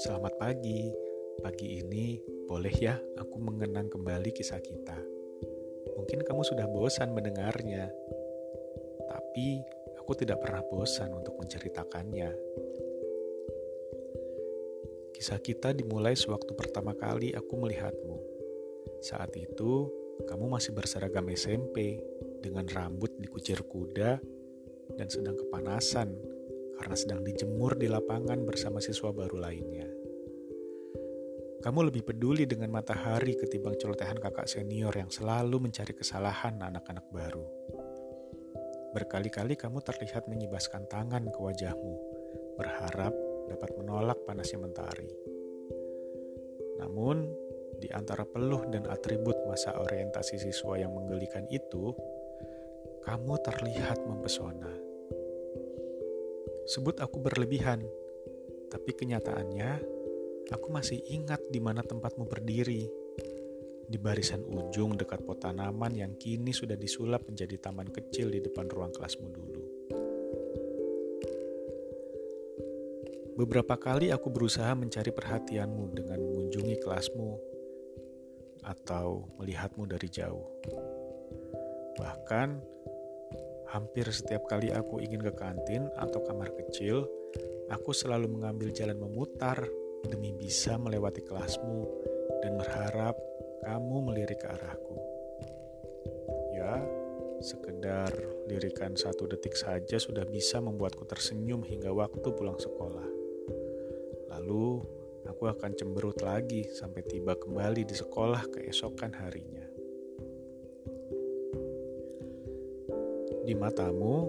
Selamat pagi. Pagi ini boleh ya aku mengenang kembali kisah kita. Mungkin kamu sudah bosan mendengarnya. Tapi aku tidak pernah bosan untuk menceritakannya. Kisah kita dimulai sewaktu pertama kali aku melihatmu. Saat itu, kamu masih berseragam SMP dengan rambut dikucir kuda dan sedang kepanasan karena sedang dijemur di lapangan bersama siswa baru lainnya. Kamu lebih peduli dengan matahari ketimbang celotehan kakak senior yang selalu mencari kesalahan anak-anak baru. Berkali-kali kamu terlihat menyibaskan tangan ke wajahmu, berharap dapat menolak panasnya mentari. Namun, di antara peluh dan atribut masa orientasi siswa yang menggelikan itu, kamu terlihat mempesona. Sebut aku berlebihan, tapi kenyataannya aku masih ingat di mana tempatmu berdiri. Di barisan ujung dekat pot tanaman yang kini sudah disulap menjadi taman kecil di depan ruang kelasmu dulu. Beberapa kali aku berusaha mencari perhatianmu dengan mengunjungi kelasmu atau melihatmu dari jauh. Bahkan Hampir setiap kali aku ingin ke kantin atau kamar kecil, aku selalu mengambil jalan memutar demi bisa melewati kelasmu dan berharap kamu melirik ke arahku. Ya, sekedar lirikan satu detik saja sudah bisa membuatku tersenyum hingga waktu pulang sekolah. Lalu, aku akan cemberut lagi sampai tiba kembali di sekolah keesokan harinya. Di matamu,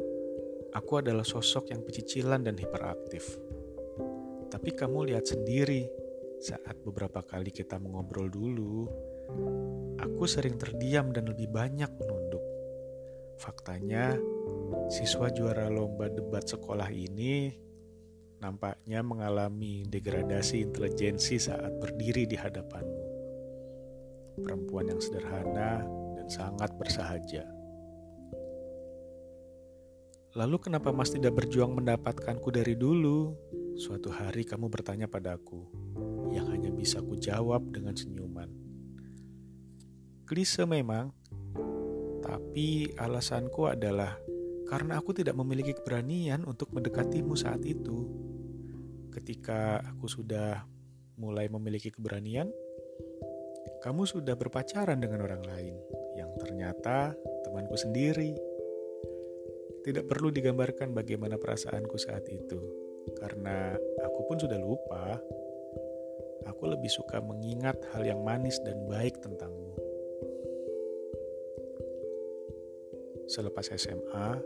aku adalah sosok yang pecicilan dan hiperaktif. Tapi kamu lihat sendiri, saat beberapa kali kita mengobrol dulu, aku sering terdiam dan lebih banyak menunduk. Faktanya, siswa juara lomba debat sekolah ini nampaknya mengalami degradasi intelijensi saat berdiri di hadapanmu. Perempuan yang sederhana dan sangat bersahaja. Lalu kenapa Mas tidak berjuang mendapatkanku dari dulu? Suatu hari kamu bertanya padaku, yang hanya bisa ku jawab dengan senyuman. Klise memang, tapi alasanku adalah karena aku tidak memiliki keberanian untuk mendekatimu saat itu. Ketika aku sudah mulai memiliki keberanian, kamu sudah berpacaran dengan orang lain yang ternyata temanku sendiri. Tidak perlu digambarkan bagaimana perasaanku saat itu, karena aku pun sudah lupa. Aku lebih suka mengingat hal yang manis dan baik tentangmu. Selepas SMA,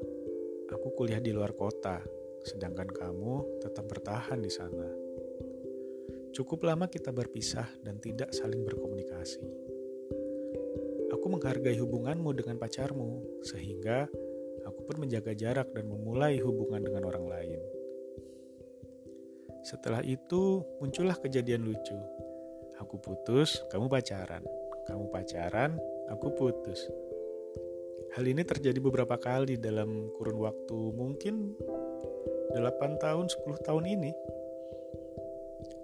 aku kuliah di luar kota, sedangkan kamu tetap bertahan di sana. Cukup lama kita berpisah dan tidak saling berkomunikasi. Aku menghargai hubunganmu dengan pacarmu, sehingga aku pun menjaga jarak dan memulai hubungan dengan orang lain. Setelah itu muncullah kejadian lucu. Aku putus, kamu pacaran. Kamu pacaran, aku putus. Hal ini terjadi beberapa kali dalam kurun waktu mungkin 8 tahun, 10 tahun ini.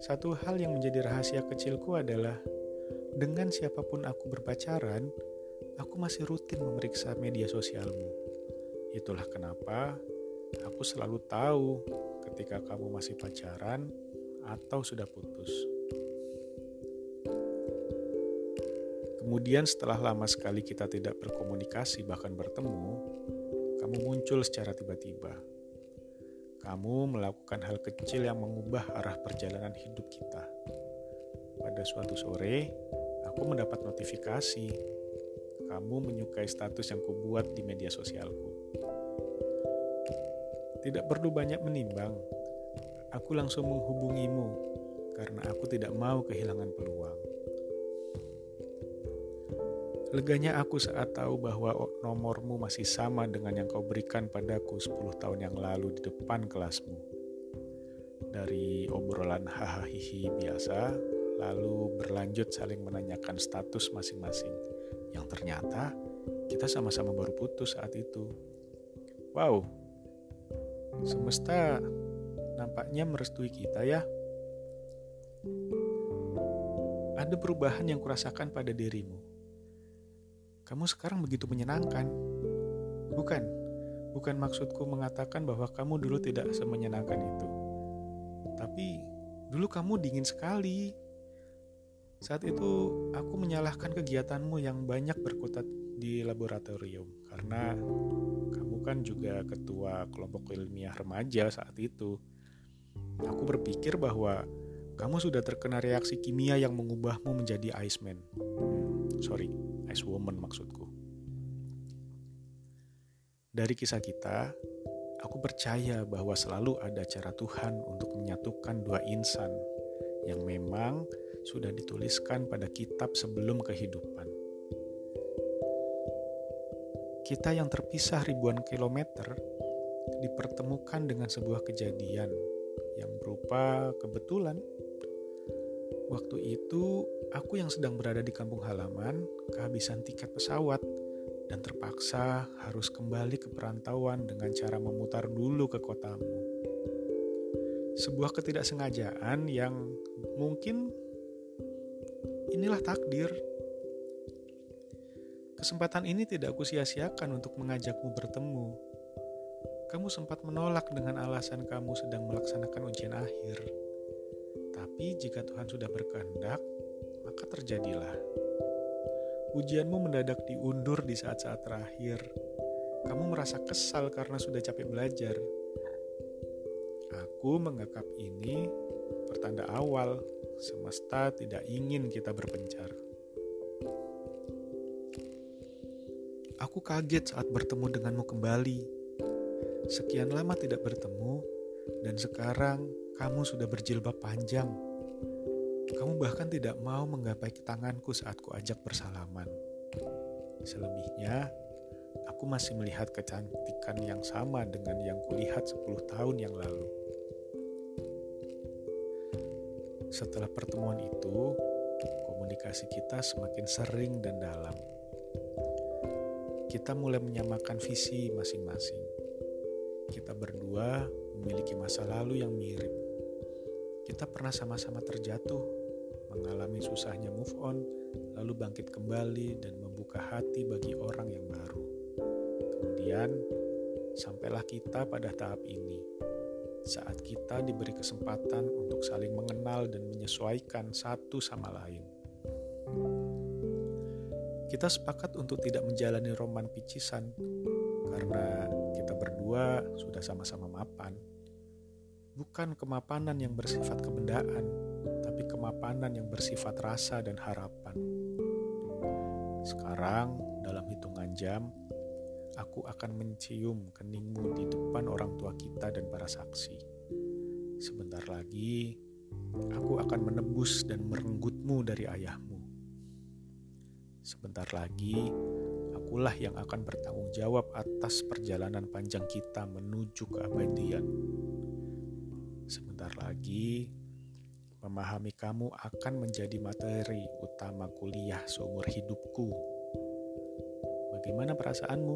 Satu hal yang menjadi rahasia kecilku adalah dengan siapa pun aku berpacaran, aku masih rutin memeriksa media sosialmu. Itulah kenapa aku selalu tahu ketika kamu masih pacaran atau sudah putus. Kemudian setelah lama sekali kita tidak berkomunikasi bahkan bertemu, kamu muncul secara tiba-tiba. Kamu melakukan hal kecil yang mengubah arah perjalanan hidup kita. Pada suatu sore, aku mendapat notifikasi kamu menyukai status yang kubuat di media sosialku. Tidak perlu banyak menimbang, aku langsung menghubungimu karena aku tidak mau kehilangan peluang. Leganya aku saat tahu bahwa nomormu masih sama dengan yang kau berikan padaku 10 tahun yang lalu di depan kelasmu. Dari obrolan hahaha biasa, lalu berlanjut saling menanyakan status masing-masing yang ternyata kita sama-sama baru putus saat itu. Wow, Semesta nampaknya merestui kita ya. Ada perubahan yang kurasakan pada dirimu. Kamu sekarang begitu menyenangkan. Bukan, bukan maksudku mengatakan bahwa kamu dulu tidak semenyenangkan itu. Tapi dulu kamu dingin sekali. Saat itu aku menyalahkan kegiatanmu yang banyak berkutat di laboratorium karena kamu kan juga ketua kelompok ilmiah remaja saat itu. Aku berpikir bahwa kamu sudah terkena reaksi kimia yang mengubahmu menjadi Iceman. Hmm, sorry, Ice Woman maksudku. Dari kisah kita, aku percaya bahwa selalu ada cara Tuhan untuk menyatukan dua insan yang memang sudah dituliskan pada kitab sebelum kehidupan. Kita yang terpisah ribuan kilometer dipertemukan dengan sebuah kejadian yang berupa kebetulan. Waktu itu, aku yang sedang berada di kampung halaman kehabisan tiket pesawat dan terpaksa harus kembali ke perantauan dengan cara memutar dulu ke kotamu. Sebuah ketidaksengajaan yang mungkin inilah takdir Kesempatan ini tidak aku sia-siakan untuk mengajakmu bertemu. Kamu sempat menolak dengan alasan kamu sedang melaksanakan ujian akhir. Tapi jika Tuhan sudah berkehendak, maka terjadilah. Ujianmu mendadak diundur di saat-saat terakhir. Kamu merasa kesal karena sudah capek belajar. Aku menganggap ini pertanda awal semesta tidak ingin kita berpencar. Aku kaget saat bertemu denganmu kembali. Sekian lama tidak bertemu, dan sekarang kamu sudah berjilbab panjang. Kamu bahkan tidak mau menggapai tanganku saat ku ajak bersalaman. Selebihnya, aku masih melihat kecantikan yang sama dengan yang kulihat 10 tahun yang lalu. Setelah pertemuan itu, komunikasi kita semakin sering dan dalam kita mulai menyamakan visi masing-masing. Kita berdua memiliki masa lalu yang mirip. Kita pernah sama-sama terjatuh, mengalami susahnya move on, lalu bangkit kembali dan membuka hati bagi orang yang baru. Kemudian, sampailah kita pada tahap ini, saat kita diberi kesempatan untuk saling mengenal dan menyesuaikan satu sama lain. Kita sepakat untuk tidak menjalani roman picisan karena kita berdua sudah sama-sama mapan. Bukan kemapanan yang bersifat kebendaan, tapi kemapanan yang bersifat rasa dan harapan. Sekarang, dalam hitungan jam, aku akan mencium keningmu di depan orang tua kita dan para saksi. Sebentar lagi, aku akan menebus dan merenggutmu dari ayahmu. Sebentar lagi, akulah yang akan bertanggung jawab atas perjalanan panjang kita menuju keabadian. Sebentar lagi, memahami kamu akan menjadi materi utama kuliah seumur hidupku. Bagaimana perasaanmu?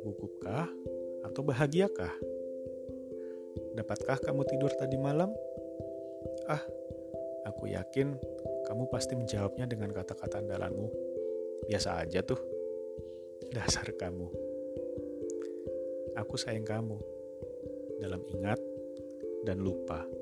Gugupkah atau bahagiakah? Dapatkah kamu tidur tadi malam? Ah, aku yakin kamu pasti menjawabnya dengan kata-kata andalanmu biasa aja tuh. Dasar kamu. Aku sayang kamu dalam ingat dan lupa.